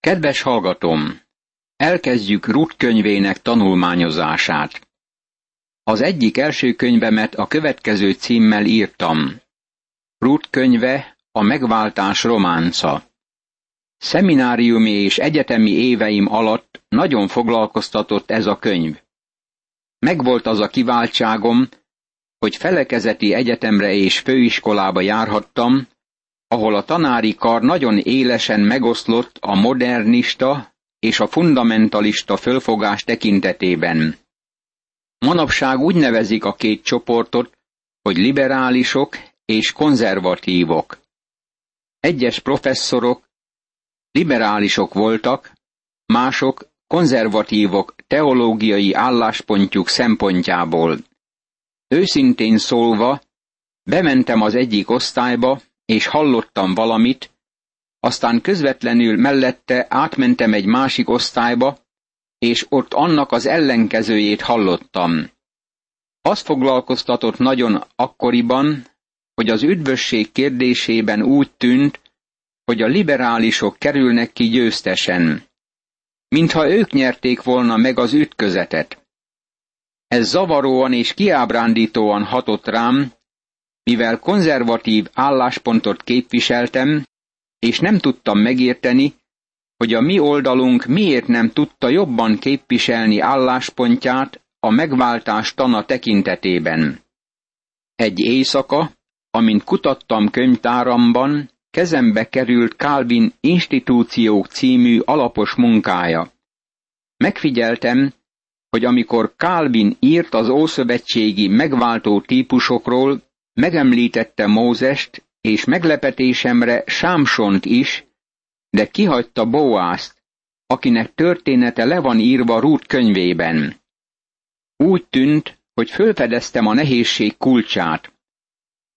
Kedves hallgatom! Elkezdjük Rut könyvének tanulmányozását. Az egyik első könyvemet a következő címmel írtam. Rut könyve a megváltás románca. Szemináriumi és egyetemi éveim alatt nagyon foglalkoztatott ez a könyv. Megvolt az a kiváltságom, hogy felekezeti egyetemre és főiskolába járhattam, ahol a tanári kar nagyon élesen megoszlott a modernista és a fundamentalista fölfogás tekintetében. Manapság úgy nevezik a két csoportot, hogy liberálisok és konzervatívok. Egyes professzorok liberálisok voltak, mások konzervatívok teológiai álláspontjuk szempontjából. Őszintén szólva, bementem az egyik osztályba, és hallottam valamit, aztán közvetlenül mellette átmentem egy másik osztályba, és ott annak az ellenkezőjét hallottam. Az foglalkoztatott nagyon akkoriban, hogy az üdvösség kérdésében úgy tűnt, hogy a liberálisok kerülnek ki győztesen. Mintha ők nyerték volna meg az ütközetet. Ez zavaróan és kiábrándítóan hatott rám, mivel konzervatív álláspontot képviseltem, és nem tudtam megérteni, hogy a mi oldalunk miért nem tudta jobban képviselni álláspontját a megváltás tana tekintetében. Egy éjszaka, amint kutattam könyvtáramban, kezembe került Calvin Institúciók című alapos munkája. Megfigyeltem, hogy amikor Calvin írt az ószövetségi megváltó típusokról, megemlítette Mózest, és meglepetésemre Sámsont is, de kihagyta Boázt, akinek története le van írva Rút könyvében. Úgy tűnt, hogy fölfedeztem a nehézség kulcsát.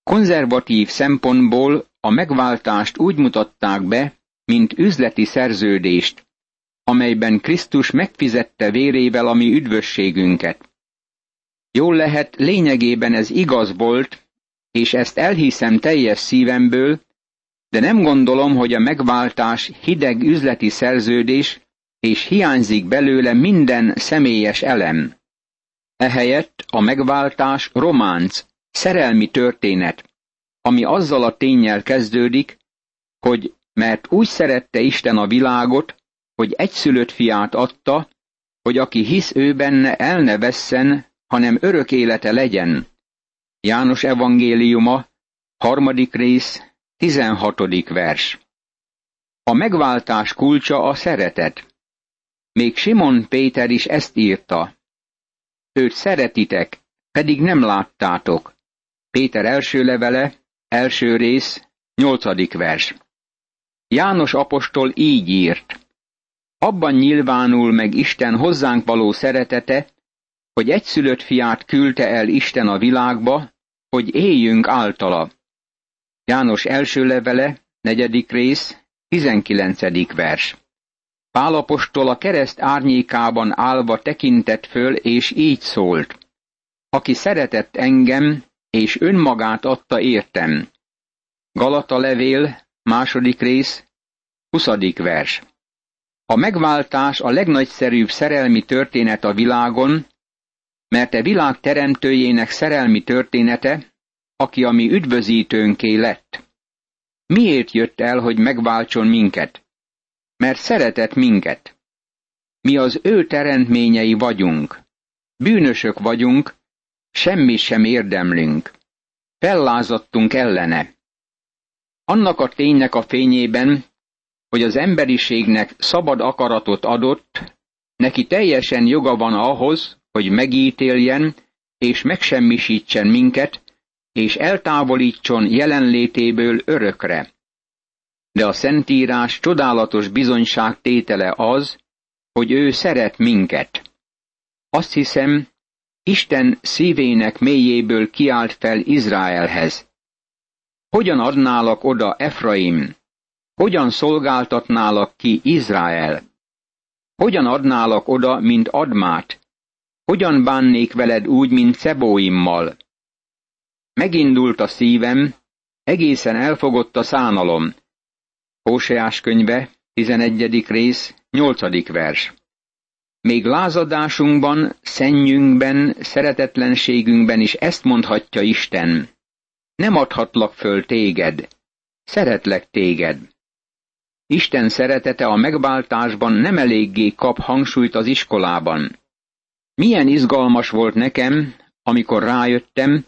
Konzervatív szempontból a megváltást úgy mutatták be, mint üzleti szerződést, amelyben Krisztus megfizette vérével a mi üdvösségünket. Jól lehet, lényegében ez igaz volt, és ezt elhiszem teljes szívemből, de nem gondolom, hogy a megváltás hideg üzleti szerződés, és hiányzik belőle minden személyes elem. Ehelyett a megváltás románc, szerelmi történet, ami azzal a tényel kezdődik, hogy mert úgy szerette Isten a világot, hogy egyszülött fiát adta, hogy aki hisz ő benne el ne vesszen, hanem örök élete legyen. János evangéliuma, harmadik rész, tizenhatodik vers. A megváltás kulcsa a szeretet. Még Simon Péter is ezt írta. Őt szeretitek, pedig nem láttátok. Péter első levele, első rész, nyolcadik vers. János apostol így írt. Abban nyilvánul meg Isten hozzánk való szeretete, hogy egyszülött fiát küldte el Isten a világba, hogy éljünk általa. János első levele, negyedik rész, tizenkilencedik vers. Pálapostól a kereszt árnyékában állva tekintett föl, és így szólt. Aki szeretett engem, és önmagát adta értem. Galata levél, második rész, huszadik vers. A megváltás a legnagyszerűbb szerelmi történet a világon, mert e világ teremtőjének szerelmi története, aki a mi üdvözítőnké lett. Miért jött el, hogy megváltson minket? Mert szeretett minket. Mi az ő teremtményei vagyunk. Bűnösök vagyunk, semmi sem érdemlünk. Fellázadtunk ellene. Annak a ténynek a fényében, hogy az emberiségnek szabad akaratot adott, neki teljesen joga van ahhoz, hogy megítéljen és megsemmisítsen minket, és eltávolítson jelenlétéből örökre. De a Szentírás csodálatos bizonyság tétele az, hogy ő szeret minket. Azt hiszem, Isten szívének mélyéből kiált fel Izraelhez. Hogyan adnálak oda Efraim? Hogyan szolgáltatnálak ki Izrael? Hogyan adnálak oda, mint Admát, hogyan bánnék veled úgy, mint Szebóimmal? Megindult a szívem, egészen elfogott a szánalom. Hóseás könyve, 11. rész, 8. vers. Még lázadásunkban, szennyünkben, szeretetlenségünkben is ezt mondhatja Isten. Nem adhatlak föl téged, szeretlek téged. Isten szeretete a megváltásban nem eléggé kap hangsúlyt az iskolában. Milyen izgalmas volt nekem, amikor rájöttem,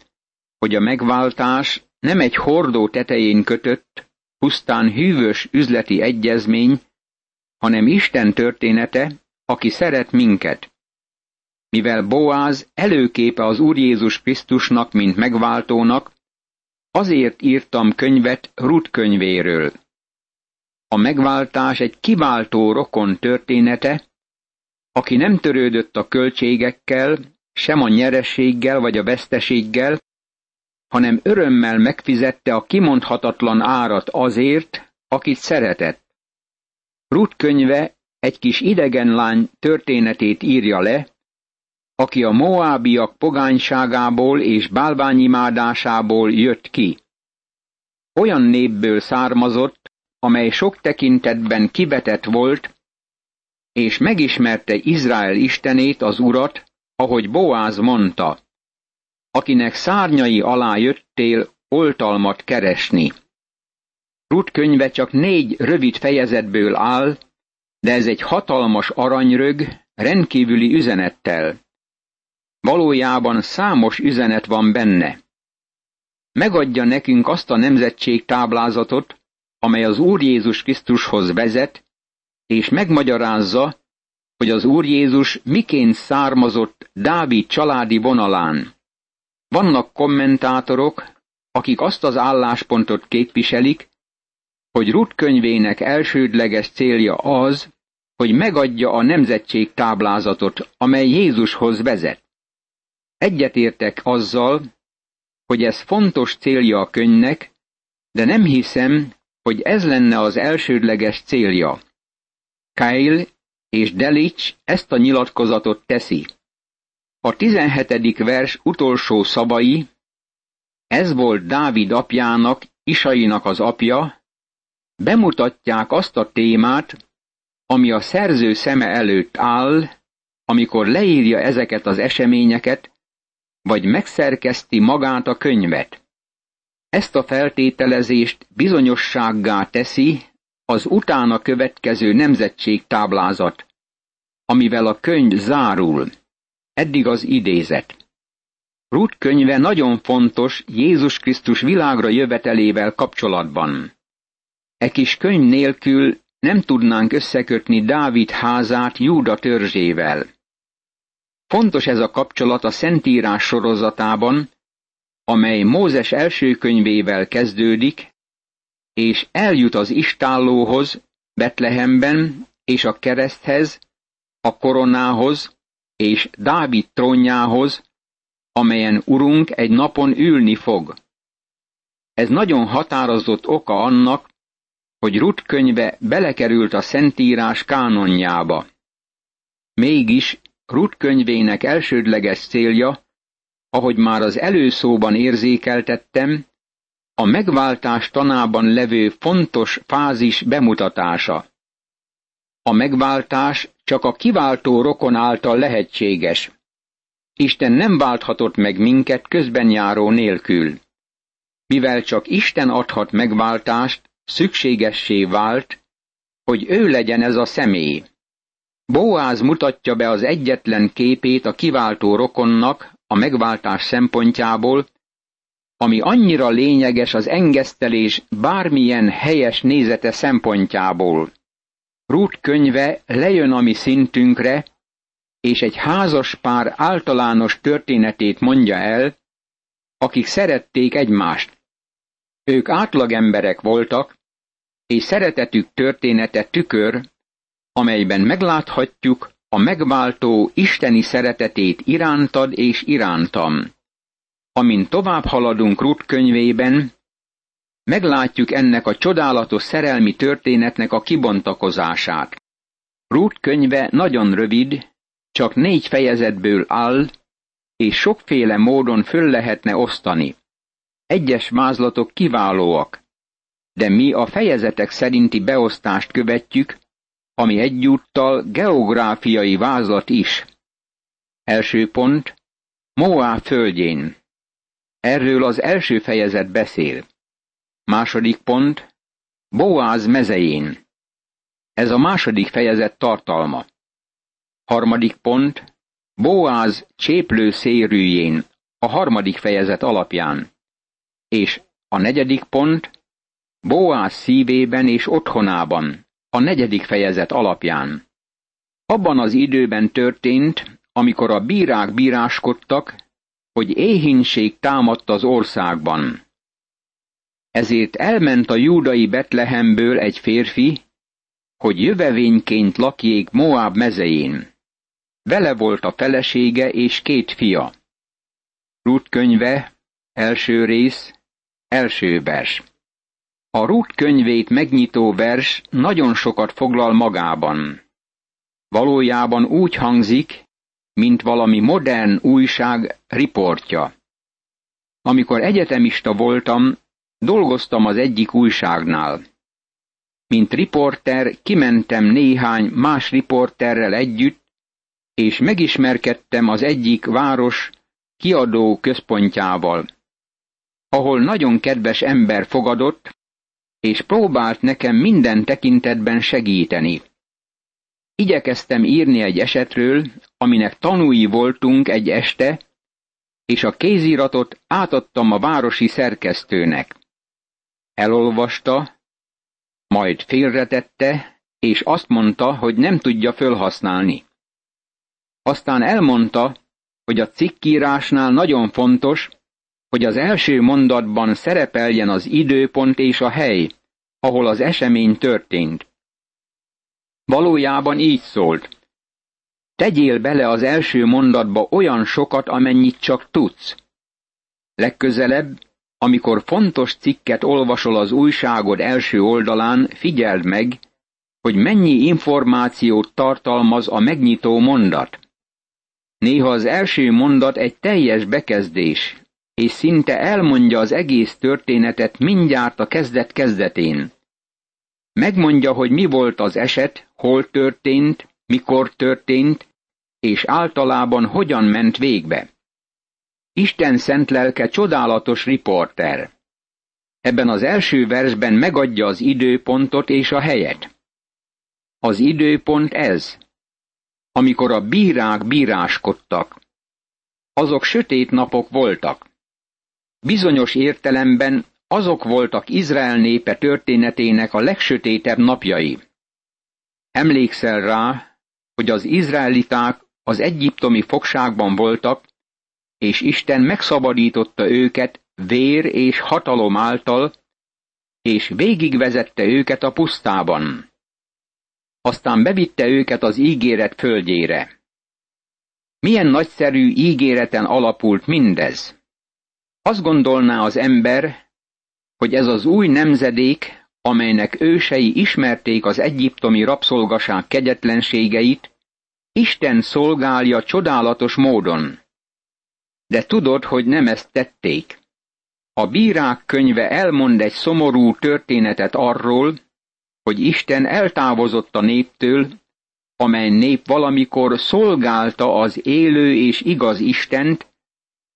hogy a megváltás nem egy hordó tetején kötött, pusztán hűvös üzleti egyezmény, hanem Isten története, aki szeret minket. Mivel Boáz előképe az Úr Jézus Krisztusnak, mint megváltónak, azért írtam könyvet Rut könyvéről. A megváltás egy kiváltó rokon története, aki nem törődött a költségekkel, sem a nyerességgel vagy a veszteséggel, hanem örömmel megfizette a kimondhatatlan árat azért, akit szeretett. Rut könyve egy kis idegen lány történetét írja le, aki a moábiak pogányságából és bálványimádásából jött ki. Olyan népből származott, amely sok tekintetben kibetett volt, és megismerte Izrael istenét, az urat, ahogy Boáz mondta, akinek szárnyai alá jöttél oltalmat keresni. Rut könyve csak négy rövid fejezetből áll, de ez egy hatalmas aranyrög, rendkívüli üzenettel. Valójában számos üzenet van benne. Megadja nekünk azt a nemzetség táblázatot, amely az Úr Jézus Krisztushoz vezet, és megmagyarázza, hogy az Úr Jézus miként származott Dávid családi vonalán. Vannak kommentátorok, akik azt az álláspontot képviselik, hogy Rut könyvének elsődleges célja az, hogy megadja a nemzetség táblázatot, amely Jézushoz vezet. Egyetértek azzal, hogy ez fontos célja a könyvnek, de nem hiszem, hogy ez lenne az elsődleges célja. Kyle és Delics ezt a nyilatkozatot teszi. A 17. vers utolsó szavai, ez volt Dávid apjának, Isainak az apja, bemutatják azt a témát, ami a szerző szeme előtt áll, amikor leírja ezeket az eseményeket, vagy megszerkeszti magát a könyvet. Ezt a feltételezést bizonyossággá teszi az utána következő nemzetség táblázat, amivel a könyv zárul. Eddig az idézet. Rut könyve nagyon fontos Jézus Krisztus világra jövetelével kapcsolatban. E kis könyv nélkül nem tudnánk összekötni Dávid házát Júda törzsével. Fontos ez a kapcsolat a Szentírás sorozatában, amely Mózes első könyvével kezdődik, és eljut az istállóhoz, Betlehemben, és a kereszthez, a koronához, és Dávid trónjához, amelyen Urunk egy napon ülni fog. Ez nagyon határozott oka annak, hogy Rut könyve belekerült a Szentírás kánonjába. Mégis Rut könyvének elsődleges célja, ahogy már az előszóban érzékeltettem, a megváltás tanában levő fontos fázis bemutatása. A megváltás csak a kiváltó rokon által lehetséges. Isten nem válthatott meg minket közben járó nélkül. Mivel csak Isten adhat megváltást, szükségessé vált, hogy ő legyen ez a személy. Boáz mutatja be az egyetlen képét a kiváltó rokonnak a megváltás szempontjából, ami annyira lényeges az engesztelés bármilyen helyes nézete szempontjából. Rút könyve lejön a mi szintünkre, és egy házas pár általános történetét mondja el, akik szerették egymást. Ők átlagemberek voltak, és szeretetük története tükör, amelyben megláthatjuk a megváltó isteni szeretetét irántad és irántam. Amint tovább haladunk Rut könyvében, meglátjuk ennek a csodálatos szerelmi történetnek a kibontakozását. Rut könyve nagyon rövid, csak négy fejezetből áll, és sokféle módon föl lehetne osztani. Egyes mázlatok kiválóak, de mi a fejezetek szerinti beosztást követjük, ami egyúttal geográfiai vázlat is. Első pont, Moá földjén. Erről az első fejezet beszél. Második pont, Boáz mezején. Ez a második fejezet tartalma. Harmadik pont, Boáz cséplő szérűjén, a harmadik fejezet alapján. És a negyedik pont, Boáz szívében és otthonában, a negyedik fejezet alapján. Abban az időben történt, amikor a bírák bíráskodtak, hogy éhínség támadt az országban. Ezért elment a júdai Betlehemből egy férfi, hogy jövevényként lakjék Moab mezején. Vele volt a felesége és két fia. Rút könyve, első rész, első vers. A Rút könyvét megnyitó vers nagyon sokat foglal magában. Valójában úgy hangzik, mint valami modern újság riportja. Amikor egyetemista voltam, dolgoztam az egyik újságnál. Mint riporter kimentem néhány más riporterrel együtt, és megismerkedtem az egyik város kiadó központjával, ahol nagyon kedves ember fogadott, és próbált nekem minden tekintetben segíteni. Igyekeztem írni egy esetről, aminek tanúi voltunk egy este, és a kéziratot átadtam a városi szerkesztőnek. Elolvasta, majd félretette, és azt mondta, hogy nem tudja fölhasználni. Aztán elmondta, hogy a cikkírásnál nagyon fontos, hogy az első mondatban szerepeljen az időpont és a hely, ahol az esemény történt. Valójában így szólt. Tegyél bele az első mondatba olyan sokat, amennyit csak tudsz. Legközelebb, amikor fontos cikket olvasol az újságod első oldalán, figyeld meg, hogy mennyi információt tartalmaz a megnyitó mondat. Néha az első mondat egy teljes bekezdés, és szinte elmondja az egész történetet mindjárt a kezdet kezdetén. Megmondja, hogy mi volt az eset, hol történt, mikor történt, és általában hogyan ment végbe. Isten szent lelke csodálatos riporter. Ebben az első versben megadja az időpontot és a helyet. Az időpont ez, amikor a bírák bíráskodtak. Azok sötét napok voltak. Bizonyos értelemben azok voltak Izrael népe történetének a legsötétebb napjai. Emlékszel rá, hogy az izraeliták az egyiptomi fogságban voltak, és Isten megszabadította őket vér és hatalom által, és végigvezette őket a pusztában. Aztán bevitte őket az ígéret földjére. Milyen nagyszerű ígéreten alapult mindez? Azt gondolná az ember, hogy ez az új nemzedék, amelynek ősei ismerték az egyiptomi rabszolgaság kegyetlenségeit, Isten szolgálja csodálatos módon. De tudod, hogy nem ezt tették. A bírák könyve elmond egy szomorú történetet arról, hogy Isten eltávozott a néptől, amely nép valamikor szolgálta az élő és igaz Istent,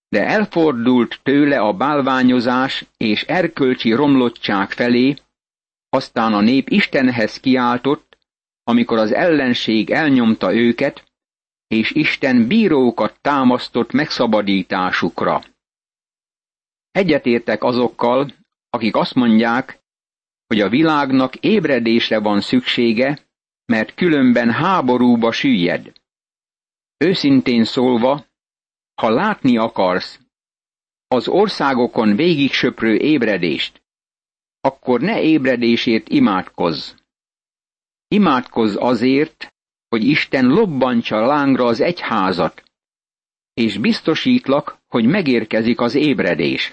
de elfordult tőle a bálványozás és erkölcsi romlottság felé, aztán a nép Istenhez kiáltott, amikor az ellenség elnyomta őket, és Isten bírókat támasztott megszabadításukra. Egyetértek azokkal, akik azt mondják, hogy a világnak ébredésre van szüksége, mert különben háborúba süllyed. Őszintén szólva, ha látni akarsz az országokon végig söprő ébredést, akkor ne ébredésért imádkozz. Imádkozz azért, hogy Isten lobbantsa lángra az egyházat, és biztosítlak, hogy megérkezik az ébredés.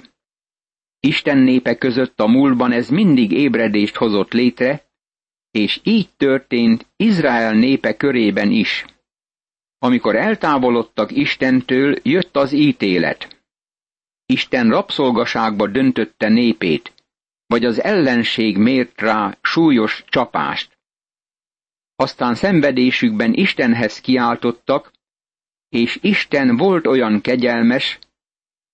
Isten népe között a múltban ez mindig ébredést hozott létre, és így történt Izrael népe körében is. Amikor eltávolodtak Istentől, jött az ítélet. Isten rabszolgaságba döntötte népét, vagy az ellenség mért rá súlyos csapást. Aztán szenvedésükben Istenhez kiáltottak, és Isten volt olyan kegyelmes,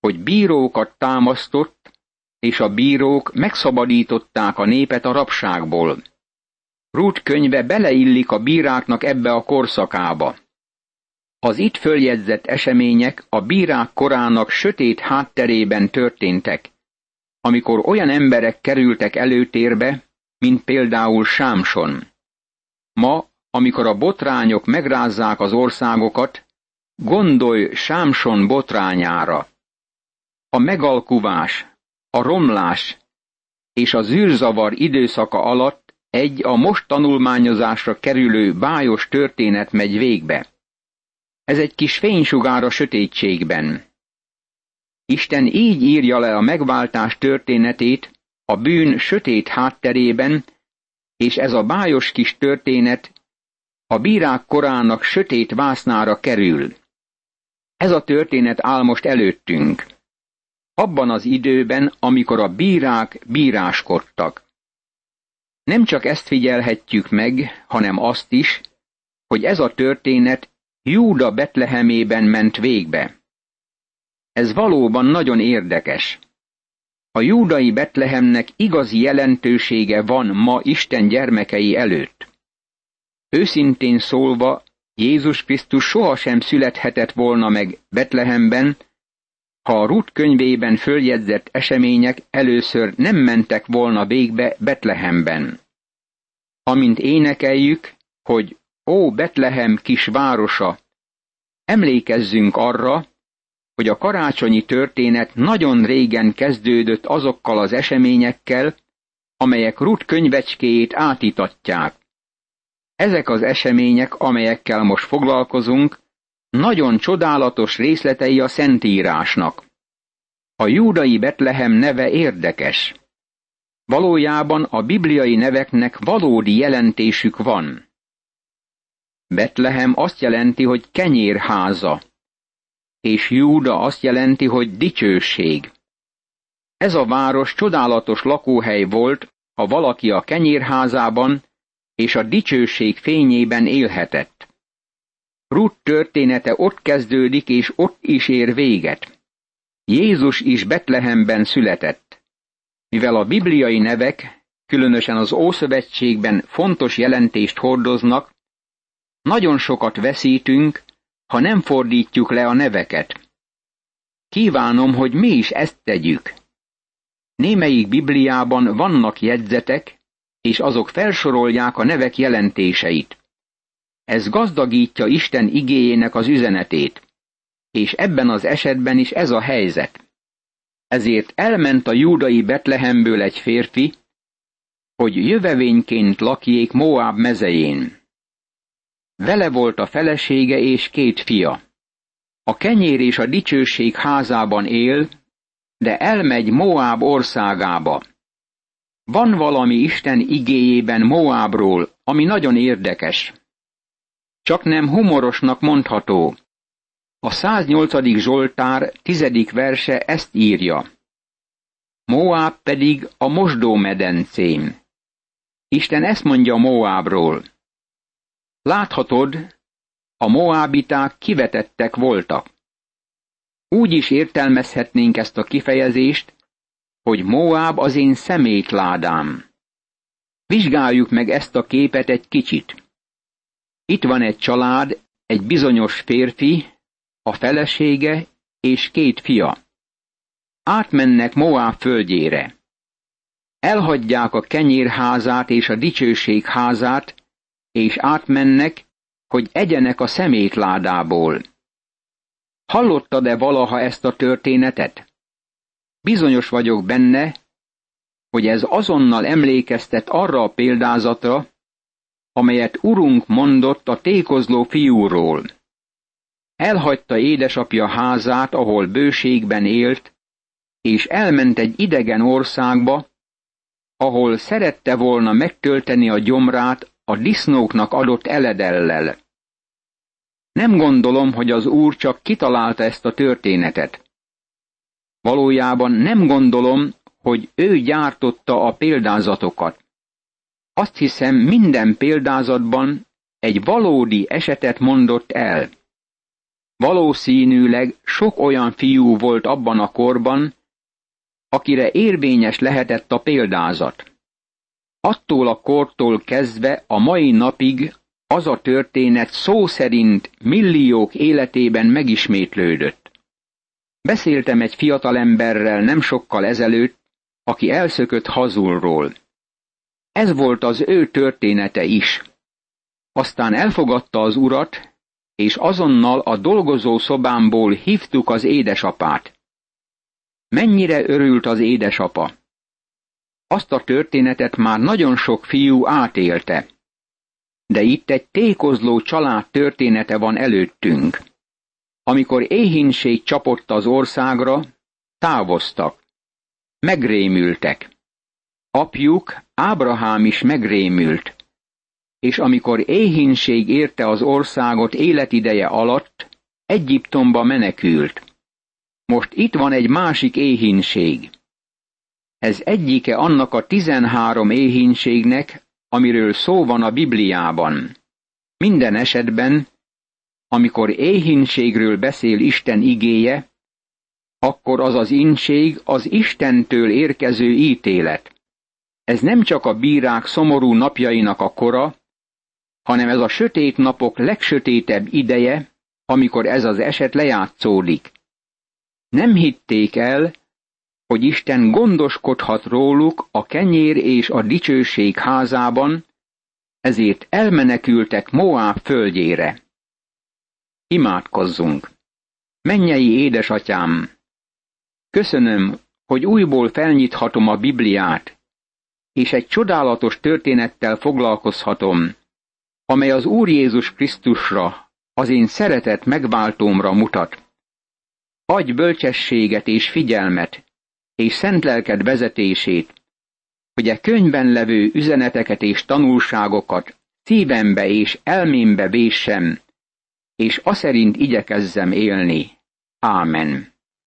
hogy bírókat támasztott, és a bírók megszabadították a népet a rabságból. Rút könyve beleillik a bíráknak ebbe a korszakába. Az itt följegyzett események a bírák korának sötét hátterében történtek, amikor olyan emberek kerültek előtérbe, mint például Sámson. Ma, amikor a botrányok megrázzák az országokat, gondolj Sámson botrányára. A megalkuvás, a romlás és a zűrzavar időszaka alatt egy a most tanulmányozásra kerülő bájos történet megy végbe. Ez egy kis fénysugár a sötétségben. Isten így írja le a megváltás történetét a bűn sötét hátterében, és ez a bájos kis történet a bírák korának sötét vásznára kerül. Ez a történet áll most előttünk. Abban az időben, amikor a bírák bíráskodtak. Nem csak ezt figyelhetjük meg, hanem azt is, hogy ez a történet Júda Betlehemében ment végbe. Ez valóban nagyon érdekes. A júdai Betlehemnek igazi jelentősége van ma Isten gyermekei előtt. Őszintén szólva, Jézus Krisztus sohasem születhetett volna meg Betlehemben, ha a Rut könyvében följegyzett események először nem mentek volna végbe Betlehemben. Amint énekeljük, hogy Ó Betlehem kis városa, emlékezzünk arra, hogy a karácsonyi történet nagyon régen kezdődött azokkal az eseményekkel, amelyek Rut könyvecskéjét átítatják. Ezek az események, amelyekkel most foglalkozunk, nagyon csodálatos részletei a Szentírásnak. A júdai Betlehem neve érdekes. Valójában a bibliai neveknek valódi jelentésük van. Betlehem azt jelenti, hogy kenyérháza, és Júda azt jelenti, hogy dicsőség. Ez a város csodálatos lakóhely volt, ha valaki a kenyérházában és a dicsőség fényében élhetett. Ruth története ott kezdődik, és ott is ér véget. Jézus is Betlehemben született. Mivel a bibliai nevek, különösen az Ószövetségben fontos jelentést hordoznak, nagyon sokat veszítünk, ha nem fordítjuk le a neveket. Kívánom, hogy mi is ezt tegyük. Némelyik Bibliában vannak jegyzetek, és azok felsorolják a nevek jelentéseit. Ez gazdagítja Isten igéjének az üzenetét, és ebben az esetben is ez a helyzet. Ezért elment a júdai Betlehemből egy férfi, hogy jövevényként lakjék Moab mezején. Vele volt a felesége és két fia. A kenyér és a dicsőség házában él, de elmegy Moab országába. Van valami Isten igéjében Moabról, ami nagyon érdekes. Csak nem humorosnak mondható. A 108. Zsoltár tizedik verse ezt írja. Moab pedig a mosdó medencém. Isten ezt mondja Moabról. Láthatod, a moábiták kivetettek voltak. Úgy is értelmezhetnénk ezt a kifejezést, hogy Moáb az én szemétládám. Vizsgáljuk meg ezt a képet egy kicsit. Itt van egy család, egy bizonyos férfi, a felesége és két fia. Átmennek Moáb földjére. Elhagyják a kenyérházát és a dicsőség házát, és átmennek, hogy egyenek a szemétládából. Hallottad-e valaha ezt a történetet? Bizonyos vagyok benne, hogy ez azonnal emlékeztet arra a példázatra, amelyet urunk mondott a tékozló fiúról. Elhagyta édesapja házát, ahol bőségben élt, és elment egy idegen országba, ahol szerette volna megtölteni a gyomrát a disznóknak adott eledellel. Nem gondolom, hogy az úr csak kitalálta ezt a történetet. Valójában nem gondolom, hogy ő gyártotta a példázatokat. Azt hiszem, minden példázatban egy valódi esetet mondott el. Valószínűleg sok olyan fiú volt abban a korban, akire érvényes lehetett a példázat. Attól a kortól kezdve a mai napig az a történet szó szerint milliók életében megismétlődött. Beszéltem egy fiatalemberrel nem sokkal ezelőtt, aki elszökött hazulról. Ez volt az ő története is. Aztán elfogadta az urat, és azonnal a dolgozó szobámból hívtuk az édesapát. Mennyire örült az édesapa! Azt a történetet már nagyon sok fiú átélte. De itt egy tékozló család története van előttünk. Amikor éhínség csapott az országra, távoztak. Megrémültek. Apjuk, Ábrahám is megrémült. És amikor éhínség érte az országot életideje alatt, Egyiptomba menekült. Most itt van egy másik éhínség. Ez egyike annak a tizenhárom éhínségnek, amiről szó van a Bibliában. Minden esetben, amikor éhínségről beszél Isten igéje, akkor az az inség az Istentől érkező ítélet. Ez nem csak a bírák szomorú napjainak a kora, hanem ez a sötét napok legsötétebb ideje, amikor ez az eset lejátszódik. Nem hitték el, hogy Isten gondoskodhat róluk a kenyér és a dicsőség házában, ezért elmenekültek Moáb földjére. Imádkozzunk! Mennyei édesatyám! Köszönöm, hogy újból felnyithatom a Bibliát, és egy csodálatos történettel foglalkozhatom, amely az Úr Jézus Krisztusra, az én szeretett megváltómra mutat. Adj bölcsességet és figyelmet, és szent lelked vezetését, hogy e könyvben levő üzeneteket és tanulságokat szívembe és elmémbe véssem, és aszerint igyekezzem élni. Ámen.